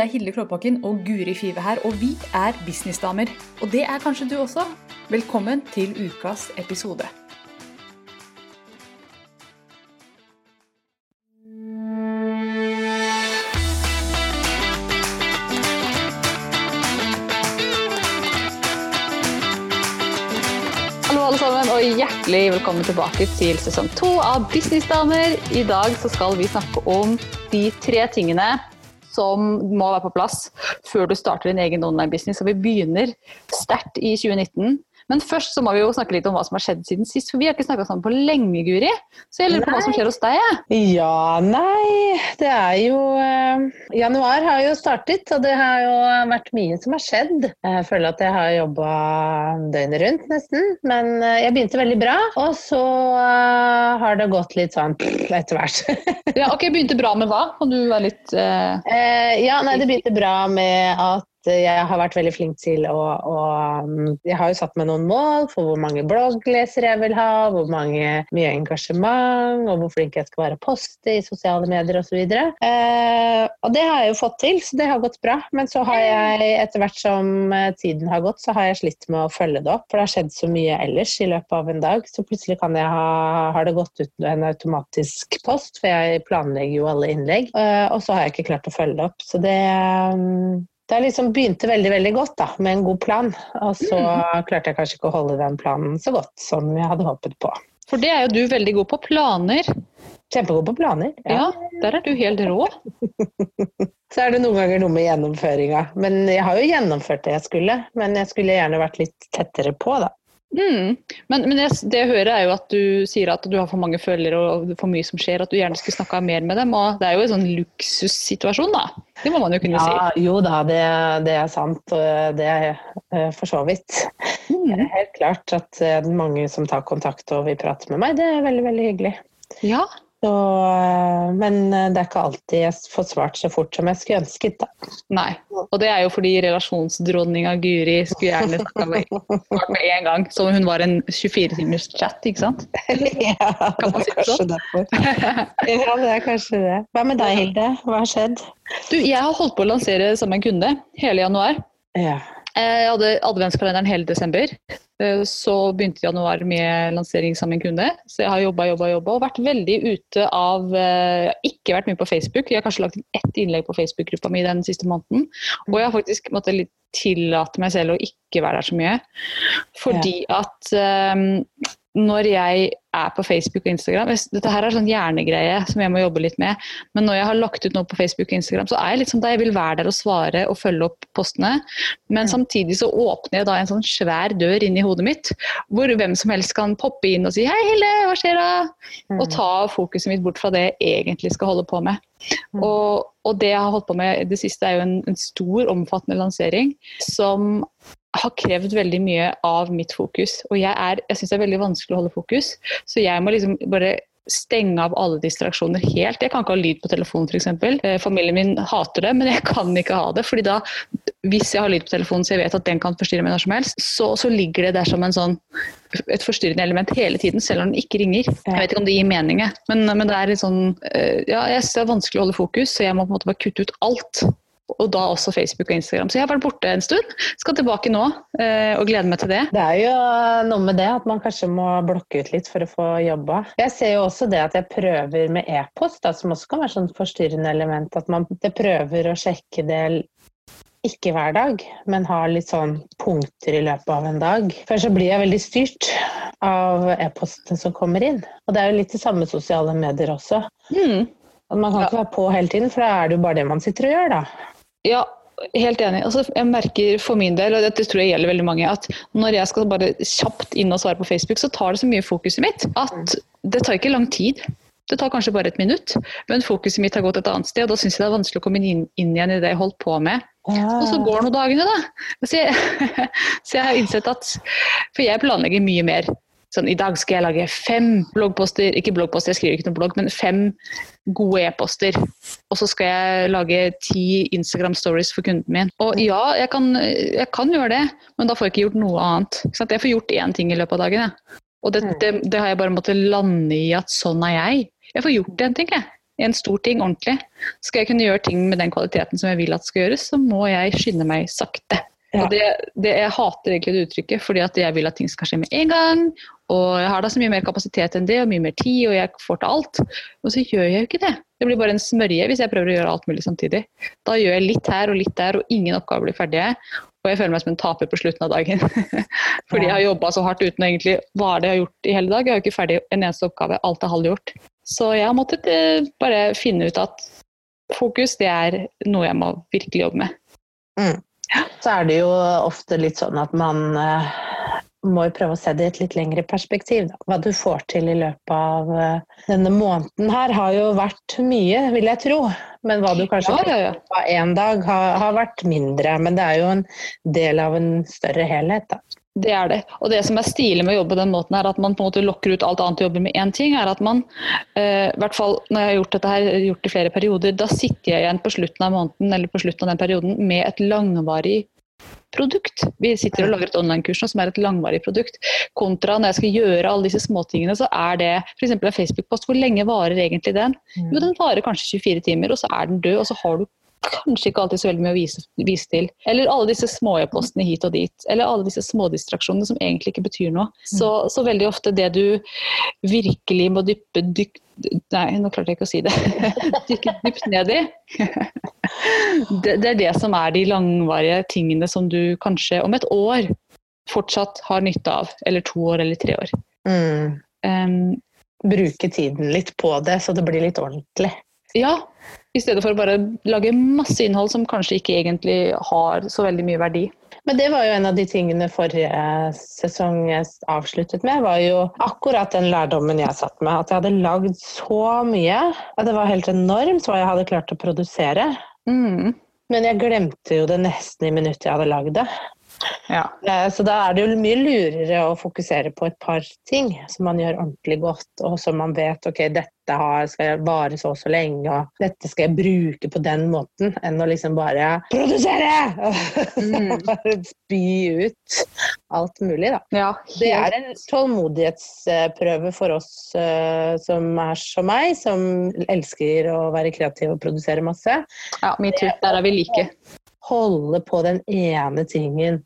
Det er Hilde Klåbakken og Guri Five her, og vi er businessdamer. Og det er kanskje du også. Velkommen til ukas episode. Hjertelig velkommen tilbake til sesong to av Businessdamer. I dag skal vi snakke om de tre tingene som må være på plass før du starter din egen online-business. Og vi begynner sterkt i 2019. Men først så må vi jo snakke litt om hva som har skjedd siden sist. For vi har ikke snakka sammen på lenge, Guri. Så jeg lurer på hva som skjer hos deg. Ja, Ja, nei Det er jo eh, Januar har jo startet, og det har jo vært mye som har skjedd. Jeg føler at jeg har jobba døgnet rundt, nesten. Men eh, jeg begynte veldig bra, og så eh, har det gått litt sånn etter hvert. Ja, ok, Begynte bra med hva? Kan du være litt eh, Eh, ja, nei, det begynte bra med at jeg har vært veldig flink til å, å Jeg har jo satt meg noen mål for hvor mange blogglesere jeg vil ha, hvor mange, mye engasjement, og hvor flink jeg skal være å poste i sosiale medier osv. Eh, og det har jeg jo fått til, så det har gått bra. Men så har jeg, etter hvert som eh, tiden har gått, så har jeg slitt med å følge det opp. For det har skjedd så mye ellers i løpet av en dag. Så plutselig kan jeg ha, har det gått ut en automatisk post, for jeg planlegger jo alle innlegg. Eh, og så har jeg ikke klart å følge det opp. Så det mm, det liksom begynte veldig veldig godt da, med en god plan, og så klarte jeg kanskje ikke å holde den planen så godt som jeg hadde håpet på. For det er jo du veldig god på. Planer. Kjempegod på planer. Ja, der er du helt rå. Så er det noen ganger noe med gjennomføringa. Men jeg har jo gjennomført det jeg skulle, men jeg skulle gjerne vært litt tettere på, da. Mm. Men, men det, det jeg hører er jo at du sier at du har for mange følgere og for mye som skjer, at du gjerne skulle snakka mer med dem. og Det er jo en sånn luksussituasjon, da. Det må man jo kunne Ja, si. jo da, det, det er sant. og Det er eh, for så vidt. Det er helt klart at er mange som tar kontakt og vil prate med meg. Det er veldig, veldig hyggelig. Ja. Så, eh, men det er ikke alltid jeg får svart så fort som jeg skulle ønsket. Da. Nei. Og det er jo fordi relasjonsdronninga Guri skulle gjerne svart med en gang. Som hun var en 24-timers chat, ikke sant? ja, Kan man det er kanskje sånn? derfor. Ja, det er kanskje det. Hva med deg, Hilde? Hva har skjedd? Du, jeg har holdt på å lansere sammen en kunde hele januar. Ja. Eh, Jeg hadde adventskalenderen hele desember. Eh, Så begynte januar med lansering sammen med en kunde. Så jeg har jobba, jobba, jobba og vært veldig ute av eh, Jeg har ikke vært mye på Facebook. Jeg har kanskje lagt inn ett innlegg på Facebook-gruppa mi den siste måneden. Og jeg har faktisk måttet litt tillate meg selv å ikke være der så mye. Fordi at eh, når jeg er på Facebook og Instagram Dette her er sånn hjernegreie som jeg må jobbe litt med. Men når jeg har lagt ut noe på Facebook og Instagram, så er jeg litt sånn da jeg vil være der og svare og følge opp postene. Men samtidig så åpner jeg da en sånn svær dør inn i hodet mitt, hvor hvem som helst kan poppe inn og si 'hei, Hille, hva skjer da?' Og ta fokuset mitt bort fra det jeg egentlig skal holde på med. Mm. Og, og det jeg har holdt på med det siste, er jo en, en stor, omfattende lansering som har krevd veldig mye av mitt fokus. Og jeg, er- jeg syns det er veldig vanskelig å holde fokus, så jeg må liksom bare stenge av alle distraksjoner helt. Jeg kan ikke ha lyd på telefonen f.eks. Eh, familien min hater det, men jeg kan ikke ha det. fordi da, hvis jeg har lyd på telefonen så jeg vet at den kan forstyrre meg når som helst, så, så ligger det der som sånn et forstyrrende element hele tiden, selv om den ikke ringer. Jeg vet ikke om det gir mening, men, men det er litt sånn eh, Ja, jeg synes det er vanskelig å holde fokus, så jeg må på en måte bare kutte ut alt. Og da også Facebook og Instagram. Så jeg har vært borte en stund. Skal tilbake nå eh, og gleder meg til det. Det er jo noe med det at man kanskje må blokke ut litt for å få jobba. Jeg ser jo også det at jeg prøver med e-post, som også kan være sånn forstyrrende element. At man prøver å sjekke det ikke hver dag, men har litt sånn punkter i løpet av en dag. For så blir jeg veldig styrt av e-postene som kommer inn. Og det er jo litt det samme sosiale medier også. Mm. Man kan Ja. ikke være på hele tiden, for da er det jo bare det man sitter og gjør, da. Ja, helt enig. Altså, jeg merker for min del, og dette tror jeg gjelder veldig mange, at når jeg skal bare kjapt inn og svare på Facebook, så tar det så mye fokuset mitt at det tar ikke lang tid. Det tar kanskje bare et minutt, men fokuset mitt har gått et annet sted, og da syns jeg det er vanskelig å komme inn, inn igjen i det jeg holdt på med. Og så går nå dagene, da. Så jeg, så jeg har innsett at For jeg planlegger mye mer. Sånn, I dag skal jeg lage fem bloggposter, ikke bloggposter, jeg skriver ikke noen blogg, men fem gode e-poster. Og så skal jeg lage ti Instagram stories for kunden min. Og ja, jeg kan, jeg kan gjøre det, men da får jeg ikke gjort noe annet. Jeg får gjort én ting i løpet av dagen. jeg. Og det, det, det har jeg bare måttet lande i at sånn er jeg. Jeg får gjort en ting, jeg. en stor ting ordentlig, skal jeg kunne gjøre ting med den kvaliteten som jeg vil at skal gjøres, så må jeg skynde meg sakte. Ja. Og det, det, jeg hater egentlig det uttrykket, fordi at jeg vil at ting skal skje med en gang. Og jeg har da så mye mer kapasitet enn det, og mye mer tid, og jeg får til alt. Og så gjør jeg jo ikke det. Det blir bare en smørje hvis jeg prøver å gjøre alt mulig samtidig. Da gjør jeg litt her og litt der, og ingen oppgaver blir ferdige. Og jeg føler meg som en taper på slutten av dagen. Fordi jeg har jobba så hardt uten å egentlig Hva er det jeg har gjort i hele dag? Jeg har jo ikke ferdig en eneste oppgave. Alt er halvgjort. Så jeg har måttet eh, bare finne ut at fokus, det er noe jeg må virkelig jobbe med. Mm. Så er det jo ofte litt sånn at man eh, må jo prøve å se det i et litt lengre perspektiv. Da. Hva du får til i løpet av eh, denne måneden her har jo vært mye, vil jeg tro. Men hva du kanskje Ja, ja, ja. får én dag, har, har vært mindre. Men det er jo en del av en større helhet, da. Det er det. Og det som er stilig med å jobbe på den måten, er at man på en måte lokker ut alt annet og jobber med én ting. er at man, eh, i hvert fall når jeg har gjort dette her, gjort i flere perioder, da sitter jeg igjen på slutten av måneden eller på slutten av den perioden med et langvarig produkt. Vi sitter og lager et online-kurs som er et langvarig produkt. Kontra når jeg skal gjøre alle disse småtingene, så er det f.eks. en Facebook-post. Hvor lenge varer egentlig den? Jo, den varer kanskje 24 timer, og så er den død, og så har du kanskje ikke alltid så veldig mye å vise, vise til. Eller alle disse små e-postene hit og dit. Eller alle disse smådistraksjonene som egentlig ikke betyr noe. Så, så veldig ofte det du virkelig må dyppe dyk, Nei, nå klarte jeg ikke å si det. Dykke dypt ned i. Det, det er det som er de langvarige tingene som du kanskje om et år fortsatt har nytte av. Eller to år eller tre år. Mm. Um, Bruke tiden litt på det, så det blir litt ordentlig. Ja, i stedet for å bare lage masse innhold som kanskje ikke egentlig har så veldig mye verdi. Men det var jo en av de tingene forrige sesong jeg avsluttet med, var jo akkurat den lærdommen jeg satt med. At jeg hadde lagd så mye at det var helt enormt hva jeg hadde klart å produsere. Mm. Men jeg glemte jo det nesten i minuttet jeg hadde lagd det. Ja. Eh, Så da er det jo mye lurere å fokusere på et par ting som man gjør ordentlig godt, og som man vet ok, dette skal skal vare så og så lenge, og dette skal jeg bruke på den måten, enn å liksom bare produsere! Mm. Spy ut alt mulig, da. ja Det er en tålmodighetsprøve for oss eh, som er som meg, som elsker å være kreativ og produsere masse. ja, metoo. Der er vi like. Holde på den ene tingen.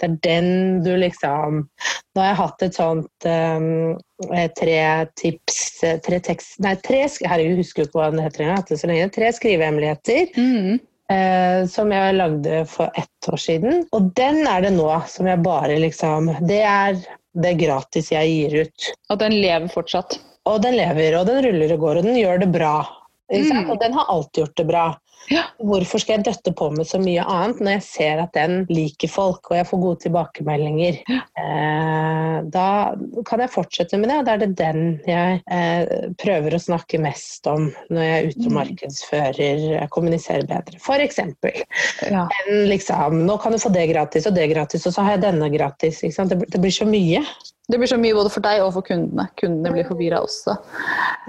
Det er den du liksom Nå har jeg hatt et sånt um, tre tips eh, Tre tekst... Nei, tre Herregud, husker jo ikke hva den heter engang. så lenge. Tre skrivehemmeligheter. Mm. Uh, som jeg lagde for ett år siden. Og den er det nå som jeg bare liksom Det er det gratis jeg gir ut. Og den lever fortsatt. Og den lever, og den ruller og går, og den gjør det bra. Mm. Og den har alltid gjort det bra. Ja. Hvorfor skal jeg døtte på med så mye annet når jeg ser at den liker folk, og jeg får gode tilbakemeldinger? Eh, da kan jeg fortsette med det, og da er det den jeg eh, prøver å snakke mest om når jeg er ute og Mm. markedsfører, jeg kommuniserer bedre. For eksempel. Ja. Men liksom, nå kan du få det gratis og det gratis, og så har jeg denne gratis. Det, det blir så mye. Det blir så mye både for deg og for kundene. Kundene blir forvirra også.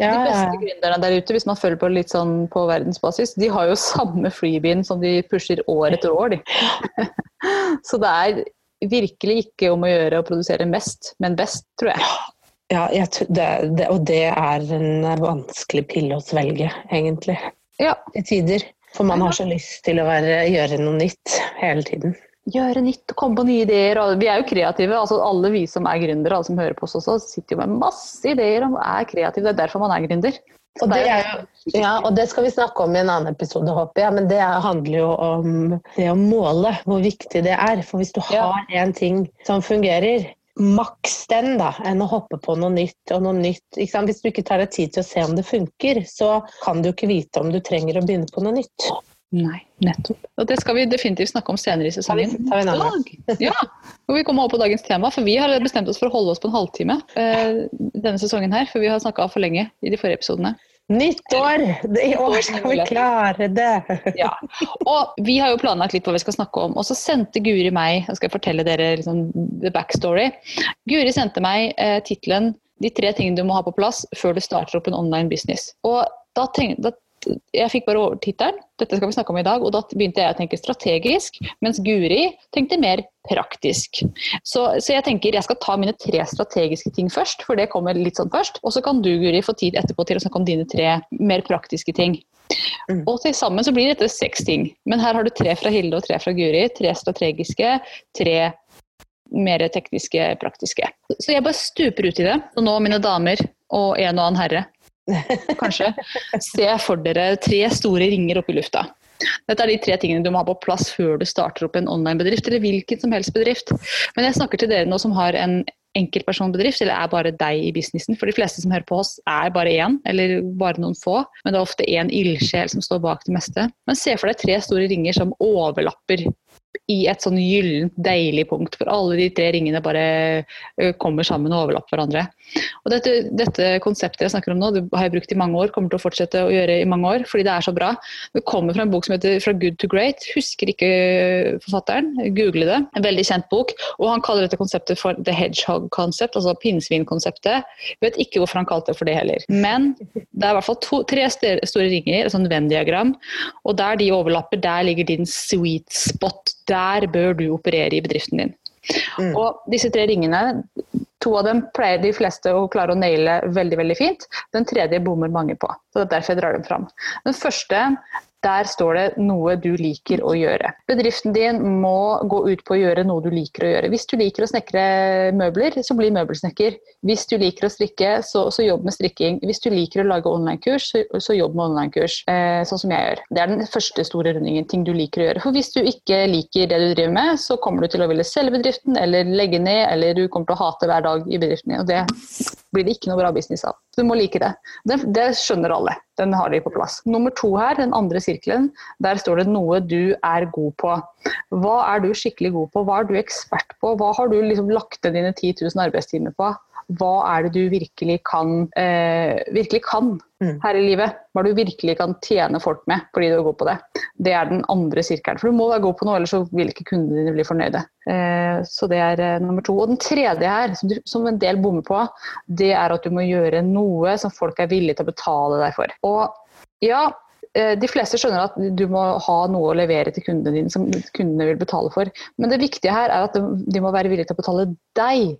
Ja, de beste gründerne der ute, hvis man følger på litt sånn på verdensbasis, de har jo samme freebien som de pusher år etter år, de. Så det er virkelig ikke om å gjøre å produsere mest, men best, tror jeg. Ja, jeg, det, det, og det er en vanskelig pille å svelge, egentlig. Ja. Til tider. For man har så lyst til å være, gjøre noe nytt hele tiden. Gjøre nytt og komme på nye ideer. Og vi er jo kreative. altså Alle vi som er gründere, alle som hører på oss også, sitter jo med masse ideer og er kreative. Det er derfor man er gründer. Og det, er jo, ja, og det skal vi snakke om i en annen episode, håper jeg. Men det er- handler jo om det å måle, hvor viktig det er. For hvis du har en ting som fungerer, maks den da, enn å hoppe på noe nytt og noe nytt. Hvis du ikke tar deg tid til å se om det funker, så kan du ikke vite om du trenger å begynne på noe nytt. Nei, nettopp. Og det skal vi definitivt snakke om senere i sesongen. tar vi en annen? Ja, og vi kommer over på dagens tema, for vi har bestemt oss for å holde oss på en halvtime eh, denne sesongen her, for vi har snakka for lenge i de forrige episodene. Nytt år! I år skal vi klare det! Ja. Og vi har jo planlagt litt hva vi skal snakke om, og så sendte Guri meg Jeg skal fortelle dere liksom the backstory. Guri sendte meg eh, tittelen 'De tre tingene du må ha på plass før du starter opp en online business'. Og da, tenk, da jeg fikk bare overtittelen, dette skal vi snakke om i dag, og da begynte jeg å tenke strategisk, mens Guri tenkte mer praktisk. Så, så, jeg tenker jeg skal ta mine tre strategiske ting først, for det kommer litt sånn først. Og så kan du, Guri, få tid etterpå til å snakke om dine tre mer praktiske ting. Mm. Og til sammen så blir dette seks ting. Men her har du tre fra Hilde og tre fra Guri. Tre strategiske, tre mer tekniske, praktiske. Så jeg bare stuper ut i det. Og nå, mine damer og en og annen herre, kanskje, se for dere tre store ringer opp i lufta. Dette er de tre tingene du må ha på plass før du starter opp en online-bedrift, eller hvilken som helst bedrift. Men jeg snakker til dere nå som har en enkeltpersonbedrift, eller er bare deg i businessen. For de fleste som hører på oss, er bare én, eller bare noen få. Men det er ofte én ildsjel som står bak det meste. Men se for deg tre store ringer som overlapper i et sånn gyllent, deilig punkt, for alle de tre ringene bare kommer sammen og overlapper hverandre. Og dette, dette, konseptet jeg snakker om nå, det har jeg brukt i mange år, kommer til å fortsette å gjøre i mange år, fordi det er så bra. Det kommer fra en bok som heter 'Fra good to great'. Husker ikke forfatteren, google det. En veldig kjent bok. Og han kaller dette konseptet for 'the hedgehog concept', altså pinnsvinkonseptet. Vet ikke hvorfor han kalte det for det heller. Men det er i hvert fall to, tre store ringer, et sånn Venn-diagram, og der de overlapper, der ligger din sweet spot. Der bør du operere i bedriften din. Mm. Og disse tre ringene, To av dem pleier de fleste å klare å naile veldig veldig fint. Den tredje bommer mange på. så Det er derfor jeg drar dem fram. Den første der står det 'noe du liker å gjøre'. Bedriften din må gå ut på å gjøre noe du liker å gjøre. Hvis du liker å snekre møbler, så bli møbelsnekker. Hvis du liker å strikke, så, så jobb med strikking. Hvis du liker å lage online-kurs, så, så, jobb med online-kurs. Eh, sånn som jeg gjør. Det er den første store rundingen, ting du liker å gjøre. For hvis du ikke liker det du driver med, så kommer du til å ville selge bedriften, eller legge ned, eller du kommer til å hate hver dag i bedriften din. Og det blir det ikke noe bra business av. Du må like det. det. Det skjønner alle. Den har de på plass. Nummer to her, den andre sirkelen, der står det noe du er god på. Hva er du skikkelig god på? Hva er du ekspert på? Hva har du liksom lagt ned dine 10 000 arbeidstimer på? hva er det du virkelig kan, eh, virkelig kan mm. her i livet? Hva du virkelig kan tjene folk med fordi du er god på det? Det er den andre sirkelen. For du må være god på noe, ellers så vil ikke kundene dine bli fornøyde. Eh, så det er eh, nummer to. Og den tredje her, som, du, som, en del bommer på, det er at du må gjøre noe som folk er villige til å betale deg for. Og ja, de fleste skjønner at du må ha noe å levere til kundene dine som kundene vil betale for. Men det viktige her er at de må være villige til å betale deg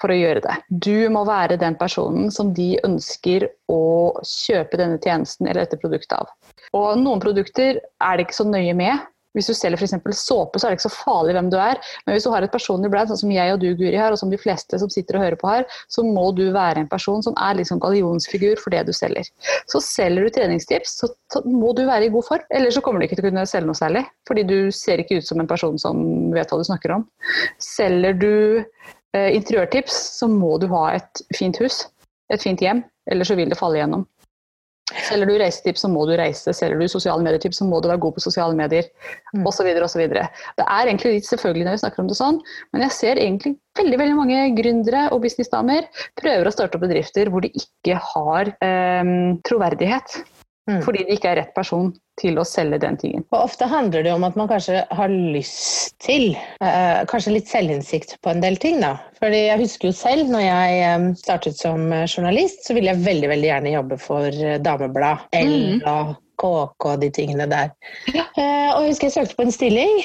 for å gjøre det. Du må være den personen som de ønsker å kjøpe denne tjenesten eller dette produktet av. Og noen produkter er det ikke så nøye med. Hvis du selger f.eks. såpe, så er det ikke så farlig hvem du er. Men hvis du har et personlig brand, sånn som jeg og du, Guri, har, og som de fleste som sitter og hører på her, så må du være en person som er liksom gallionsfigur for det du selger. Så selger du treningstips, så må du være i god form. Ellers så kommer du ikke til å kunne selge noe særlig. Fordi du ser ikke ut som en person som vet hva du snakker om. Selger du Eh, interiørtips, så må du ha et fint hus, et fint hjem, eller så vil det falle igjennom. Selger du reisetips, så må du reise. Selger du sosiale medietips, så må du være god på sosiale medier. Mm. Osv. osv. Det er egentlig litt selvfølgelig når vi snakker om det sånn, men jeg ser egentlig veldig veldig mange gründere og businessdamer prøver å starte opp bedrifter hvor de ikke har eh, troverdighet. Mm. Fordi de ikke er rett person til å selge den tingen. Og Ofte handler det om at man kanskje har lyst til eh, kanskje litt selvinnsikt på en del ting. da. Fordi Jeg husker jo selv når jeg eh, startet som journalist, så ville jeg veldig veldig gjerne jobbe for Dameblad Dameblad. Mm. og KK og de tingene der. Ja. Eh, og jeg husker jeg søkte på en stilling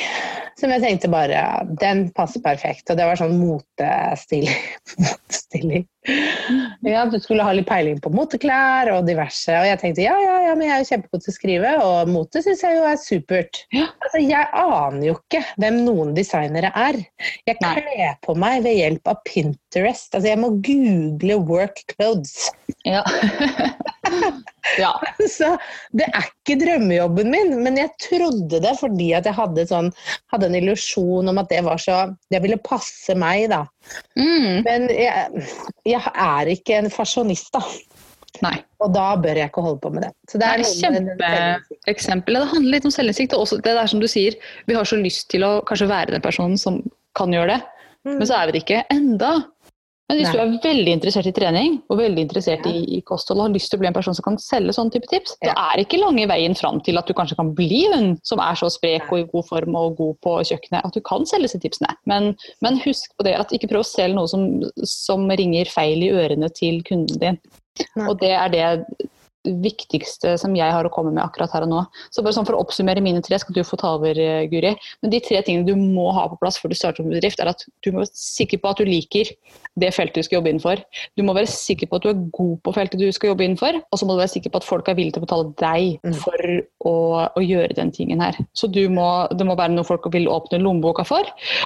som jeg tenkte bare Den passer perfekt. Og det var sånn motestilling. Ja, du skulle ha litt peiling på moteklær og diverse. Og jeg tenkte ja, ja, ja, men jeg er jo kjempegod til å skrive, og mote syns jeg jo er supert. Ja. Altså, jeg aner jo ikke hvem noen designere er. Jeg kler på meg ved hjelp av Pinterest. Altså, jeg må google work clothes. Ja. ja. Så det er ikke drømmejobben min, men jeg trodde det fordi at jeg hadde, sånn, hadde en illusjon om at det var så Det ville passe meg, da. Mm. Men jeg, jeg, er ikke en fasjonist, da. Nei. Og da bør jeg ikke holde på med det. Så det er et kjempeeksempel. Det handler litt om selvinnsikt. Og også det der som du sier, vi har så lyst til å kanskje være den personen som kan gjøre det, mm. men så er vi det ikke enda. Men hvis Nei. du er veldig interessert i trening og veldig interessert ja. i, i, kosthold og har lyst til å bli en person som kan selge sånne type tips, ja. da er ikke lange veien fram til at du kanskje kan bli hun som er så sprek og i god form og god på kjøkkenet at du kan selge disse tipsene. Men, men husk på det at ikke prøv å selge noe som, som ringer feil i ørene til kunden din. Nei. Og det er det viktigste som jeg har å komme med akkurat her og nå. Så bare sånn For å oppsummere mine tre, skal du få ta over, eh, Guri. Men de tre tingene du må ha på plass før du starter en bedrift, er at du må være sikker på at du liker det feltet du skal jobbe innenfor. Du må være sikker på at du er god på feltet du skal jobbe innenfor, og så må du være sikker på at folk er villige til å betale deg Mm. for å, å gjøre den tingen her. Så du må, det må være noe folk vil åpne lommeboka for.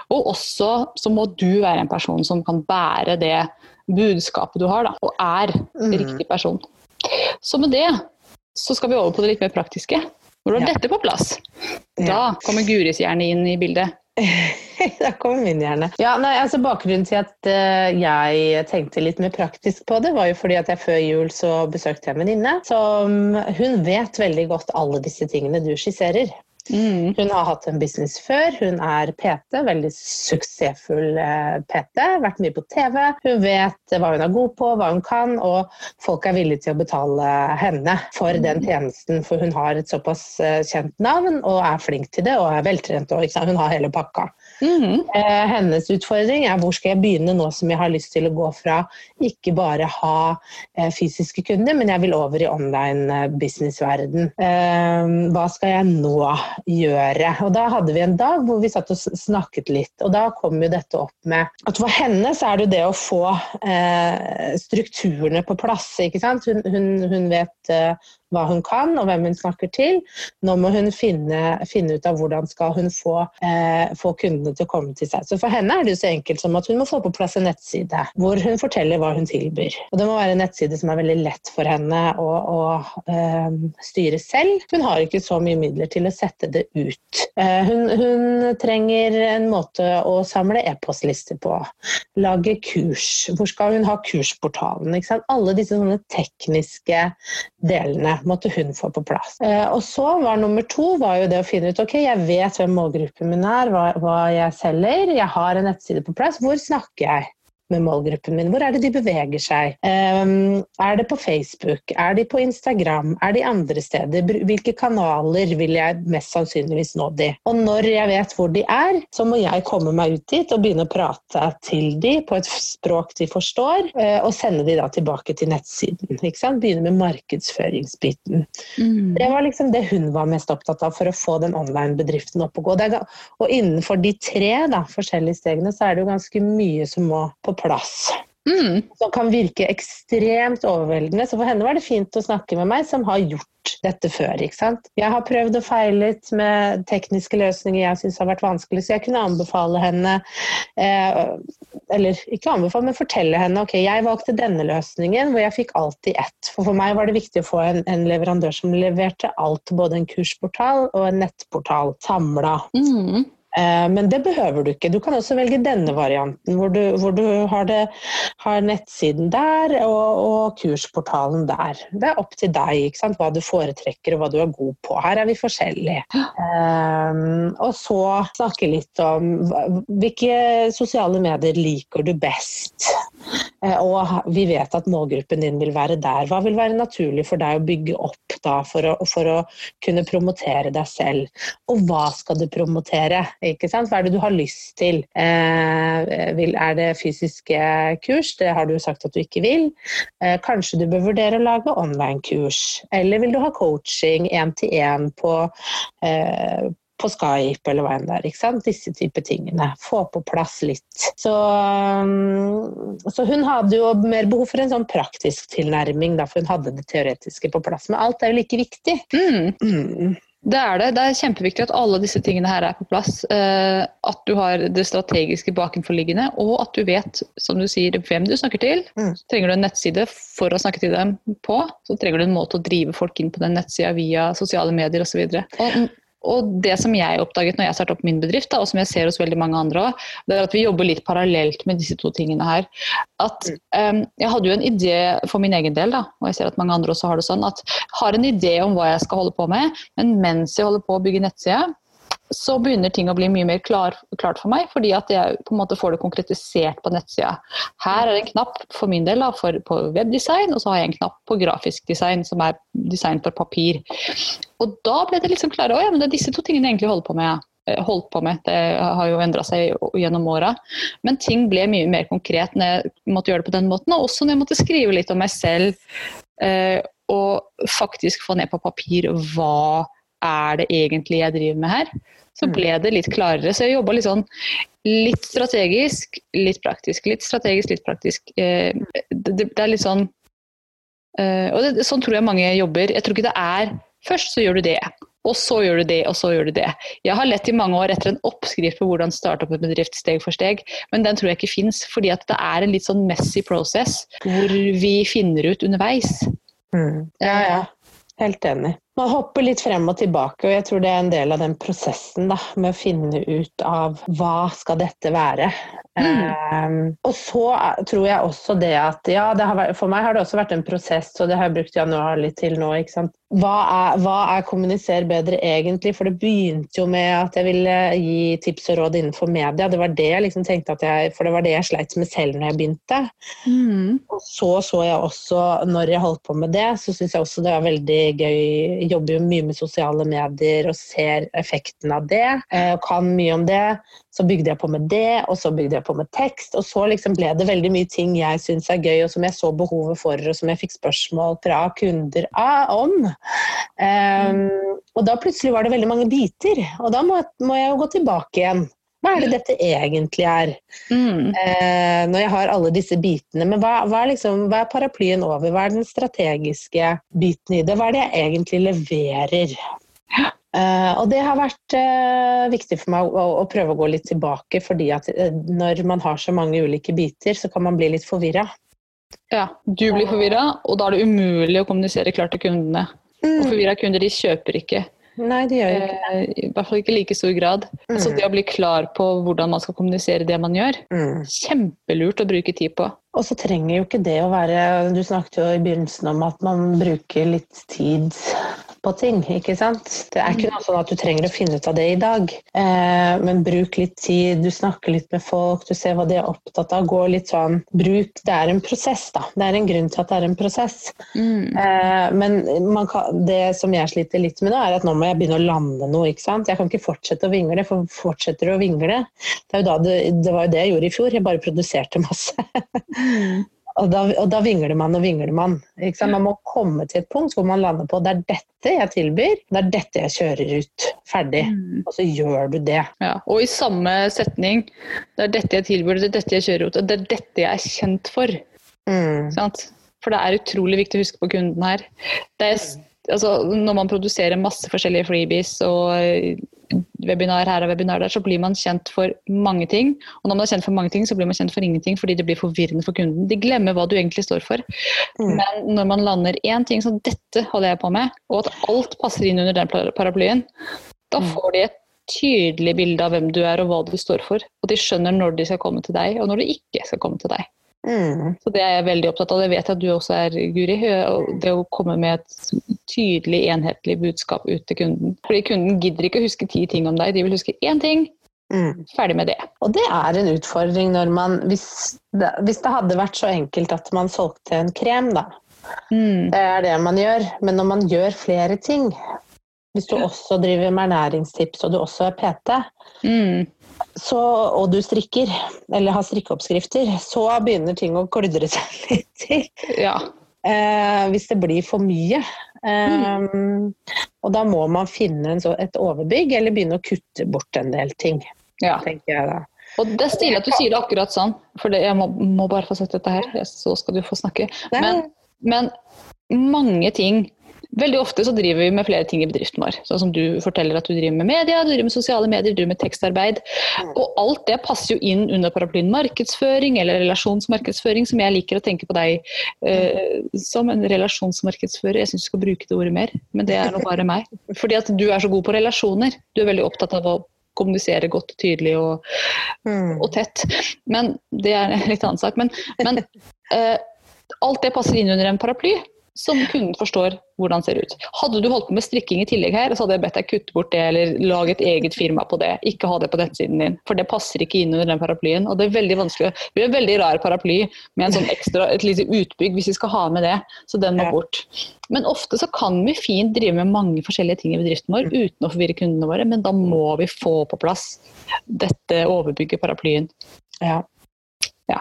Og også så må du være en person som kan bære det budskapet du har, da, og er Mm. riktig person. Så med det så skal vi over på det litt mer praktiske. Når du har Ja. dette på plass, da Ja. kommer Guris hjerne inn i bildet. Da kommer min hjerne. Ja, nei, altså Bakgrunnen til at uh, jeg tenkte litt mer praktisk på det, var jo fordi at jeg før jul så besøkte jeg en venninne som Hun vet veldig godt alle disse tingene du skisserer. Mm. Hun har hatt en business før, hun er PT, veldig suksessfull eh, PT, vært mye på TV. Hun vet hva hun er god på, hva hun kan, og folk er villige til å betale henne for den tjenesten, for hun har et såpass eh, kjent navn og er flink til det og er veltrent. Og? Hun har hele pakka. Mm. Hennes utfordring er hvor skal jeg begynne nå som jeg har lyst til å gå fra ikke bare ha eh, fysiske kunder, men jeg vil over i online eh, businessverden. Eh, hva skal jeg nå gjøre? Og da hadde vi en dag hvor vi satt og snakket litt, og da kom jo dette opp med at for henne så er det jo det å få strukturene på plass, ikke sant? Hun, hun, hun vet hva hun kan og hvem hun snakker til. Nå må hun finne, finne ut av hvordan skal hun få, eh, få kundene til å komme til seg. Så For henne er det jo så enkelt som at hun må få på plass en nettside hvor hun forteller hva hun tilbyr. Og Det må være en nettside som er veldig lett for henne å, å eh, styre selv. Hun har ikke så mye midler til å sette det ut. Eh, hun, hun trenger en måte å samle e-postlister på. Lage kurs. Hvor skal hun ha kursportalen? Alle disse sånne tekniske delene måtte hun få på plass. Eh, og så var nummer to var jo det å finne ut ok, jeg vet hvem målgruppen min er, hva, hva jeg selger, jeg har en nettside på plass. Hvor snakker jeg? Med målgruppen min? Hvor er det de beveger seg? Um, er det på Facebook? Er de på Instagram? Er de andre steder? Hvilke kanaler vil jeg mest sannsynligvis nå de? Og når jeg vet hvor de er, så må jeg komme meg ut dit og begynne å prate til de på et språk de forstår, eh, og sende de da tilbake til nettsiden. Ikke sant? Begynne med markedsføringsbiten. Mm. Det var liksom det hun var mest opptatt av for å få den online-bedriften opp og gå. Og innenfor de tre da, forskjellige stegene så er det jo ganske mye som må på plass. Mm. Som kan virke ekstremt overveldende. Så for henne var det fint å snakke med meg som har gjort dette før. ikke sant? Jeg har prøvd og feilet med tekniske løsninger jeg syns har vært vanskelig, så jeg kunne anbefale henne eh, Eller ikke anbefale, men fortelle henne ok, jeg valgte denne løsningen hvor jeg fikk alt i ett. For for meg var det viktig å få en, en leverandør som leverte alt, både en kursportal og en nettportal samla. Mm. Eh, Men det behøver du ikke. Du kan også velge denne varianten, hvor du, hvor du har, det, har nettsiden der og, og kursportalen der. Det er opp til deg hva du foretrekker og hva du er god på. Her er vi forskjellige. Um, og så snakke litt om hvilke sosiale medier liker du best. Eh, og vi vet at målgruppen din vil være der. Hva vil være naturlig for deg å bygge opp da for å, for å kunne promotere deg selv? Og hva skal du promotere? Hva er det du har lyst til? Eh, er det fysiske kurs? Det har du sagt at du ikke vil. Eh, kanskje du bør vurdere å lage online-kurs. Eller vil du ha coaching én-til-én på, på Skype eller hva enn det er. ikke sant? Disse type tingene. Få på plass litt. Så, um, så hun hadde jo mer behov for en sånn praktisk tilnærming, da, for hun hadde det teoretiske på plass. Men alt er jo like viktig. Mm. Mm. Det er det. Det er kjempeviktig at alle disse tingene her er på plass. Eh, at du har det strategiske bakenforliggende, og at du vet, som du sier, hvem du snakker til. Mm. Så trenger du en nettside for å snakke til dem på. Så trenger du en måte å drive folk inn på den nettsida via sosiale medier osv. Og, og det som jeg oppdaget når jeg startet opp min bedrift, da, og som jeg ser hos veldig mange andre òg, det er at vi jobber litt parallelt med disse to tingene her. At um, Jeg hadde jo en idé for min egen del, da, og jeg ser at mange andre også har det sånn, at jeg har en idé om hva jeg skal holde på med, men mens jeg holder på å bygge nettsida, så begynner ting å bli mye mer klar, klart for meg, fordi at jeg på en måte får det konkretisert på nettsida. Her er det en knapp for min del da, for, på webdesign, og så har jeg en knapp på grafisk design, som er design for papir. Og da ble det liksom klart å ja, det er disse to tingene jeg egentlig holder på med. Eh, Holdt på med. Det har jo endra seg gjennom åra. Men ting ble mye mer konkret når jeg måtte gjøre det på den måten. Og også når jeg måtte skrive litt om meg selv. og faktisk få ned på papir hva er det egentlig jeg driver med her, så Mm. ble det litt klarere. Så jeg jobba litt sånn litt strategisk, litt praktisk. Litt strategisk, litt praktisk. Eh, Det, er litt sånn eh, Og det, sånn tror jeg mange jobber. Jeg tror ikke det er Først så gjør du det, og så gjør du det, og så gjør du det. Jeg har lett i mange år etter en oppskrift på hvordan starte opp en bedrift steg for steg, men den tror jeg ikke fins, fordi at det er en litt sånn messy process hvor vi finner ut underveis. Mm. Ja, ja. Helt enig. Man hopper litt frem og tilbake, og jeg tror det er en del av den prosessen da, med å finne ut av hva skal dette være. Eh, og så tror jeg også det at ja, det har vært, for meg har det også vært en prosess, og det har jeg brukt januar litt til nå. ikke sant? Hva er, hva er kommuniser bedre egentlig? For det begynte jo med at jeg ville gi tips og råd innenfor media. Det var det jeg liksom tenkte at jeg, For det var det jeg sleit med selv når jeg begynte. Og så så jeg også, når jeg holdt på med det, så syns jeg også det var veldig gøy. Jeg jobber jo mye med sosiale medier og ser effekten av det. eh, Og kan mye om det. Så bygde jeg på med det, og så bygde jeg på med tekst. Og så liksom ble det veldig mye ting jeg syns er gøy, og som jeg så behovet for, og som jeg fikk spørsmål fra kunder ah, om. Um, og da plutselig var det veldig mange biter, og da må, må jeg jo gå tilbake igjen. Hva er det dette egentlig er? Mm. eh, når jeg har alle disse bitene. Men hva, hva, er liksom, hva er paraplyen over? Hva er den strategiske biten i det? Hva er det jeg egentlig leverer? Eh, og det har vært eh, viktig for meg å, å prøve å gå litt tilbake, fordi at eh, når man har så mange ulike biter, så kan man bli litt forvirra. Ja, du blir forvirra, og da er det umulig å kommunisere klart til kundene. Og forvirra kunder de kjøper ikke. Nei, de gjør ikke det. I hvert fall ikke i like stor grad. Så det å bli klar på hvordan man skal kommunisere det man gjør, Mm. kjempelurt å bruke tid på. Og så trenger jo ikke det å være Du snakket jo i begynnelsen om at man bruker litt tid på ting, ikke sant? Det er ikke noe sånn at du trenger å finne ut av det i dag, eh, men bruk litt tid, du snakker litt med folk, du ser hva de er opptatt av, gå litt sånn Bruk Det er en prosess, da. Det er en grunn til at det er en prosess. Eh, men man kan, det som jeg sliter litt med nå, er at nå må jeg begynne å lande noe. ikke sant? Jeg kan ikke fortsette å vingle, for fortsetter du å vingle det, er jo da det, det var jo det jeg gjorde i fjor, jeg bare produserte masse. Og da, og da vingler man og vingler man. Man må komme til et punkt hvor man lander på det er dette jeg tilbyr, det er dette jeg kjører ut. Ferdig. Og så gjør du det. Ja, og i samme setning Det er dette jeg tilbyr, det er dette jeg kjører ut, og det er dette jeg er kjent for. Mm. Sant? For det er utrolig viktig å huske på kunden her. Det er, altså, når man produserer masse forskjellige freebies og webinar her og webinar der, så blir man kjent for mange ting. Og når man er kjent for mange ting, så blir man kjent for ingenting fordi det blir forvirrende for kunden. De glemmer hva du egentlig står for. Mm. Men når man lander én ting som dette holder jeg på med, og at alt passer inn under den paraplyen, da Mm. får de et tydelig bilde av hvem du er og hva du står for. Og de skjønner når de skal komme til deg, og når de ikke skal komme til deg. Mm. Så Det er jeg veldig opptatt av, det vet jeg at du også er, Guri. Det å komme med et tydelig, enhetlig budskap ut til kunden. Fordi kunden gidder ikke å huske ti ting om deg, de vil huske én ting. Mm. Ferdig med det. Og det er en utfordring når man hvis det, hvis det hadde vært så enkelt at man solgte en krem, da. Mm. Det er det man gjør. Men når man gjør flere ting Hvis du også driver med ernæringstips og du også er PT, Mm. Så, og du strikker, eller har strikkeoppskrifter, så begynner ting å kludre seg litt til. Ja. Eh, hvis det blir for mye. Eh, Og da må man finne en så, et overbygg, eller begynne å kutte bort en del ting, ja. tenker jeg da. Og det er stilig at du sier det akkurat sånn, for det, jeg må, må bare få sett dette her, så skal du få snakke. Men, men mange ting Veldig ofte så driver vi med flere ting i bedriften vår. Sånn som du forteller at du driver med media, du driver med sosiale medier, du driver med tekstarbeid. Og alt det passer jo inn under paraplyen markedsføring eller relasjonsmarkedsføring, som jeg liker å tenke på deg eh, som en relasjonsmarkedsfører. Jeg syns du skal bruke det ordet mer, men det er nå bare meg. Fordi at du er så god på relasjoner. Du er veldig opptatt av å kommunisere godt og tydelig og, Mm. og tett. Men det er en litt annen sak. Men, men eh, alt det passer inn under en paraply som kunden forstår hvordan ser ut. Hadde du holdt på med strikking i tillegg her, så hadde jeg bedt deg kutte bort det, eller lage et eget firma på det. Ikke ha det på nettsiden din, for det passer ikke inn under den paraplyen. Og det er veldig vanskelig. Det blir en veldig rar paraply med en sånn ekstra, et lite utbygg hvis vi skal ha med det. Så den må bort. Men ofte så kan vi fint drive med mange forskjellige ting i bedriften vår uten å forvirre kundene våre, men da må vi få på plass dette overbygget paraplyen. Ja. Ja.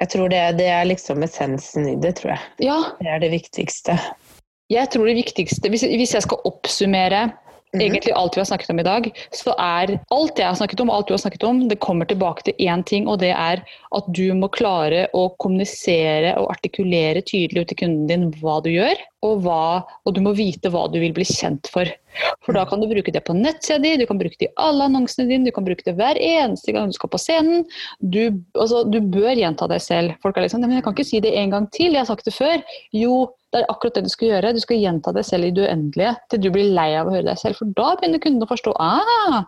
Jeg tror det, det er liksom essensen i det, tror jeg. Ja, Det er det viktigste. jeg tror det viktigste hvis, hvis jeg skal oppsummere Mm. egentlig alt vi har snakket om i dag, så er alt jeg har snakket om, alt du har snakket om, det kommer tilbake til én ting, og det er at du må klare å kommunisere og artikulere tydelig ut til kunden din hva du gjør, og, hva, og du må vite hva du vil bli kjent for. For da kan du bruke det på nettsida di, du kan bruke det i alle annonsene dine, du kan bruke det hver eneste gang du skal på scenen. Du, altså, du bør gjenta deg selv. Folk er liksom «Nei, men jeg kan ikke si det en gang til, jeg har sagt det før. Jo, det er akkurat det du skal gjøre. Du skal gjenta deg selv i det uendelige til du blir lei av å høre deg selv. For da begynner kunden å forstå ah,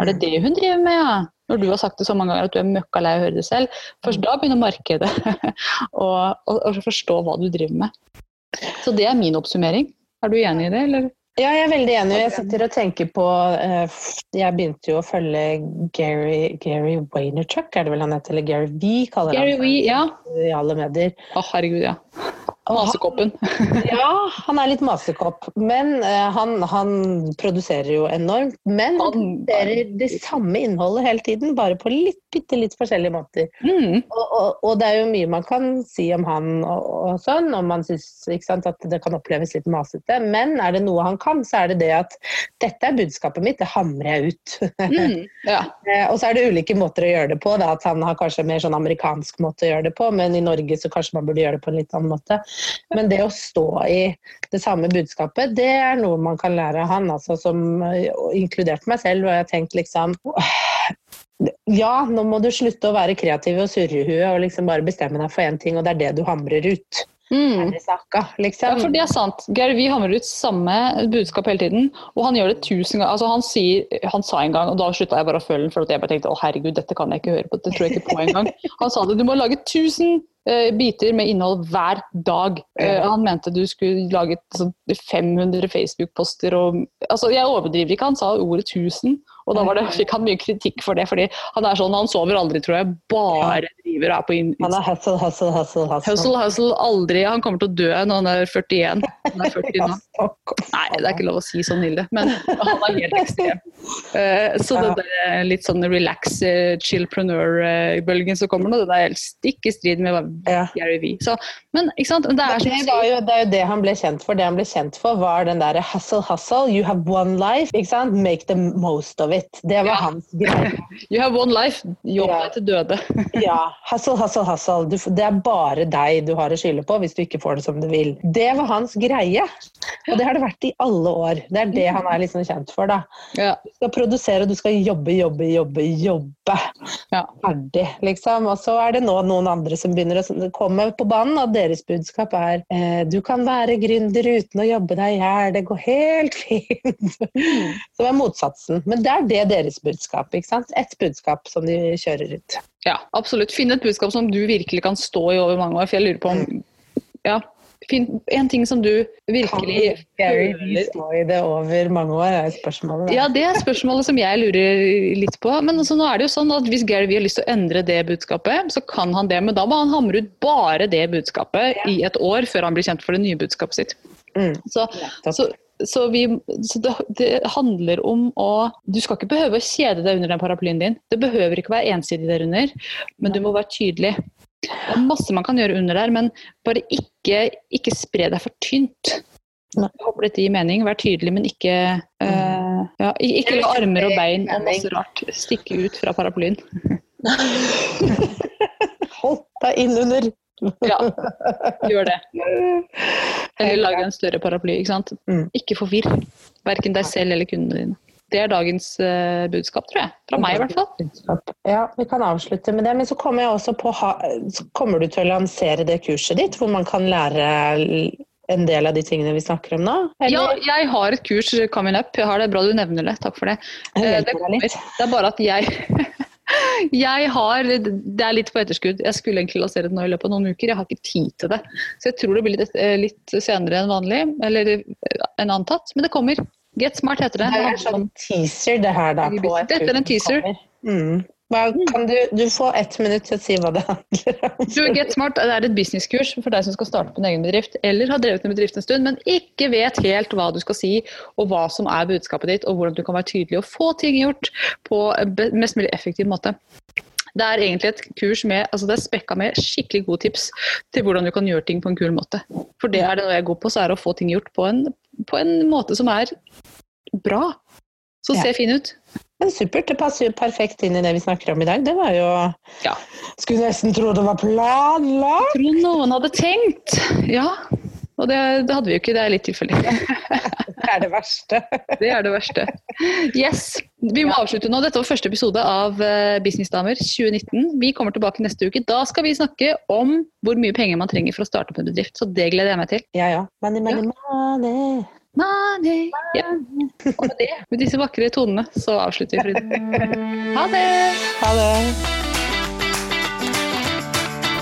er det det hun driver med, ja? Når du har sagt det så mange ganger at du er møkka lei av å høre det selv. Først da begynner markedet å, å, å forstå hva du driver med. Så det er min oppsummering. Er du enig i det, eller? Ja, jeg er veldig enig. Jeg sitter og tenker på eh, Jeg begynte jo å følge Gary, Gary Vaynerchuk, er det vel han heter? Eller Gary V, kaller Gary han Wee, ja. i alle medier. Å, herregud, ja. Masekoppen. Ja, han er litt masekopp. Men uh, han, han produserer jo enormt. Men han produserer det samme innholdet hele tiden, bare på litt, bitte litt forskjellige måter. Mm. Og, og, og det er jo mye man kan si om han og, og sånn, om man syns at det kan oppleves litt masete. Men er det noe han kan, så er det det at dette er budskapet mitt, det hamrer jeg ut. Mm. Ja. Eh, og så er det ulike måter å gjøre det på. Da, at han har kanskje mer sånn amerikansk måte å gjøre det på, men i Norge så kanskje man burde gjøre det på en litt annen måte. Men det å stå i det samme budskapet, det er noe man kan lære av han, altså, som inkluderte inkludert meg selv. Og jeg har tenkt liksom ja, nå må du slutte å være kreativ og surre i huet og liksom bare bestemme deg for én ting, og det er det du hamrer ut. Mm. Ferdig liksom. Ja, for det er sant. Geir Vi hamrer ut samme budskap hele tiden, og han gjør det tusen ganger. Altså, han, sier, han sa en gang, og da slutta jeg bare å følge den, for at jeg bare tenkte å herregud, dette kan jeg ikke høre på, det tror jeg ikke på engang. Han sa det, du må lage 1000 eh, biter med innhold hver dag. Eh, han mente du skulle lage sånn 500 Facebook-poster og altså, Jeg overdriver ikke, han sa ordet 1000, og da var det, fikk han mye kritikk for det. fordi han er sånn, han sover aldri, tror jeg. Bare driver og er på inn... Han er hustle, hustle, hustle. Hustle, hustle, hustle aldri. Han kommer til å dø når han er 41. Han er 40 nå. Nei, det er ikke lov å si sånn, Hilde, men han er helt ekstrem. Eh, så det der litt sånn relax, eh, chillpreneur-bølgen som kommer nå, det er helt stikk i strid med. Gary Vee. Så, men ikke sant, det er det, var jo, det er jo det han ble kjent for. Det han ble kjent for, var den derre hustle, hustle. You have one life. Ikke sant? Make the most of it. Det var Ja. hans greie. You have one life, jobb Ja. til døde. Ja. Hustle, hustle, hustle. Du, det er bare deg du har å skylde på hvis du ikke får det som du vil. Det var hans greie. Og det har det vært i alle år. Det er det han er liksom kjent for. da. Ja. Du skal produsere, og du skal jobbe, jobbe, jobbe, jobbe. Ja. Ferdig, liksom. Og så er det nå noen andre som begynner å komme på banen, og deres budskap er eh, du kan være gründer uten å jobbe deg i hjel, det går helt fint. Som er motsatsen. Men det er det deres budskap. ikke sant? Et budskap som de kjører ut. ja, absolutt. Finn et budskap som du virkelig kan stå i over mange år. For jeg lurer på om Ja. Finn en ting som du virkelig Kan Gary stå i det over mange år, er spørsmålet. da. Ja, det er spørsmålet som jeg lurer litt på. Men altså, nå er det jo sånn at hvis Gary Vee har lyst til å endre det budskapet, så kan han det. Men da må han hamre ut bare det budskapet i et år før han blir kjent for det nye budskapet sitt. Mm. Så, ja, så, så, vi, så det, det handler om å Du skal ikke behøve å kjede deg under den paraplyen din. Det behøver ikke være ensidig der under, men du må være tydelig. Det er masse man kan gjøre under der, men bare ikke, ikke spre deg for tynt. Nei. Jeg håper dette gir mening. Vær tydelig, men ikke uh, ja, Ikke la armer og bein og masse rart stikke ut fra paraplyen. Hold deg innunder! Ja, gjør det. Eller lag en større paraply. Ikke sant? Mm. Ikke forvirr verken deg selv eller kundene dine. Det er dagens eh, budskap, tror jeg. Fra meg, i hvert fall. Ja, vi kan avslutte med det. Men så kommer jeg også på Kommer du til å lansere det kurset ditt, hvor man kan lære en del av de tingene vi snakker om nå? Ja, jeg har et kurs coming up. Jeg har det Bra du nevner det. Takk for det. Eh, det, kommer. det er bare at jeg Jeg har Det er litt på etterskudd. Jeg skulle egentlig lansere det nå i løpet av noen uker. Jeg har ikke tid til det. Så jeg tror det blir litt, eh, litt senere enn vanlig. Eller eh, enn antatt. Men det kommer. Get Smart heter det. Det er en sånn teaser, det her, da. På Dette er en teaser. Mm. Hva, kan du, du får ett minutt til å si hva det handler om. Du, Get Smart det er et businesskurs for deg som skal starte på en egen bedrift, eller har drevet en bedrift en stund, men ikke vet helt hva du skal si, og hva som er budskapet ditt, og hvordan du kan være tydelig og få ting gjort på mest mulig effektiv måte. Det er egentlig et kurs med altså det er spekka med skikkelig gode tips til hvordan du kan gjøre ting på en kul måte. For det er det noe jeg er god på, så er det å få ting gjort på en, på en måte som er bra. Så Ja. ser fin ut. Men supert, det passer jo perfekt inn i det vi snakker om i dag. Det var jo Ja. Skulle nesten tro det var planlagt! Tror noen hadde tenkt. Ja. Og det, det hadde vi jo ikke, det er litt tilfeldig. Det er det verste. Det er det verste. Yes. Vi må avslutte nå. Dette var første episode av eh, Businessdamer 2019. Vi kommer tilbake neste uke. Da skal vi snakke om hvor mye penger man trenger for å starte opp en bedrift. Så det gleder jeg meg til. Ja ja. Money, money, money. Money. Ja. Og med det, med disse vakre tonene, så avslutter vi. Frida. Ha det! Ha det.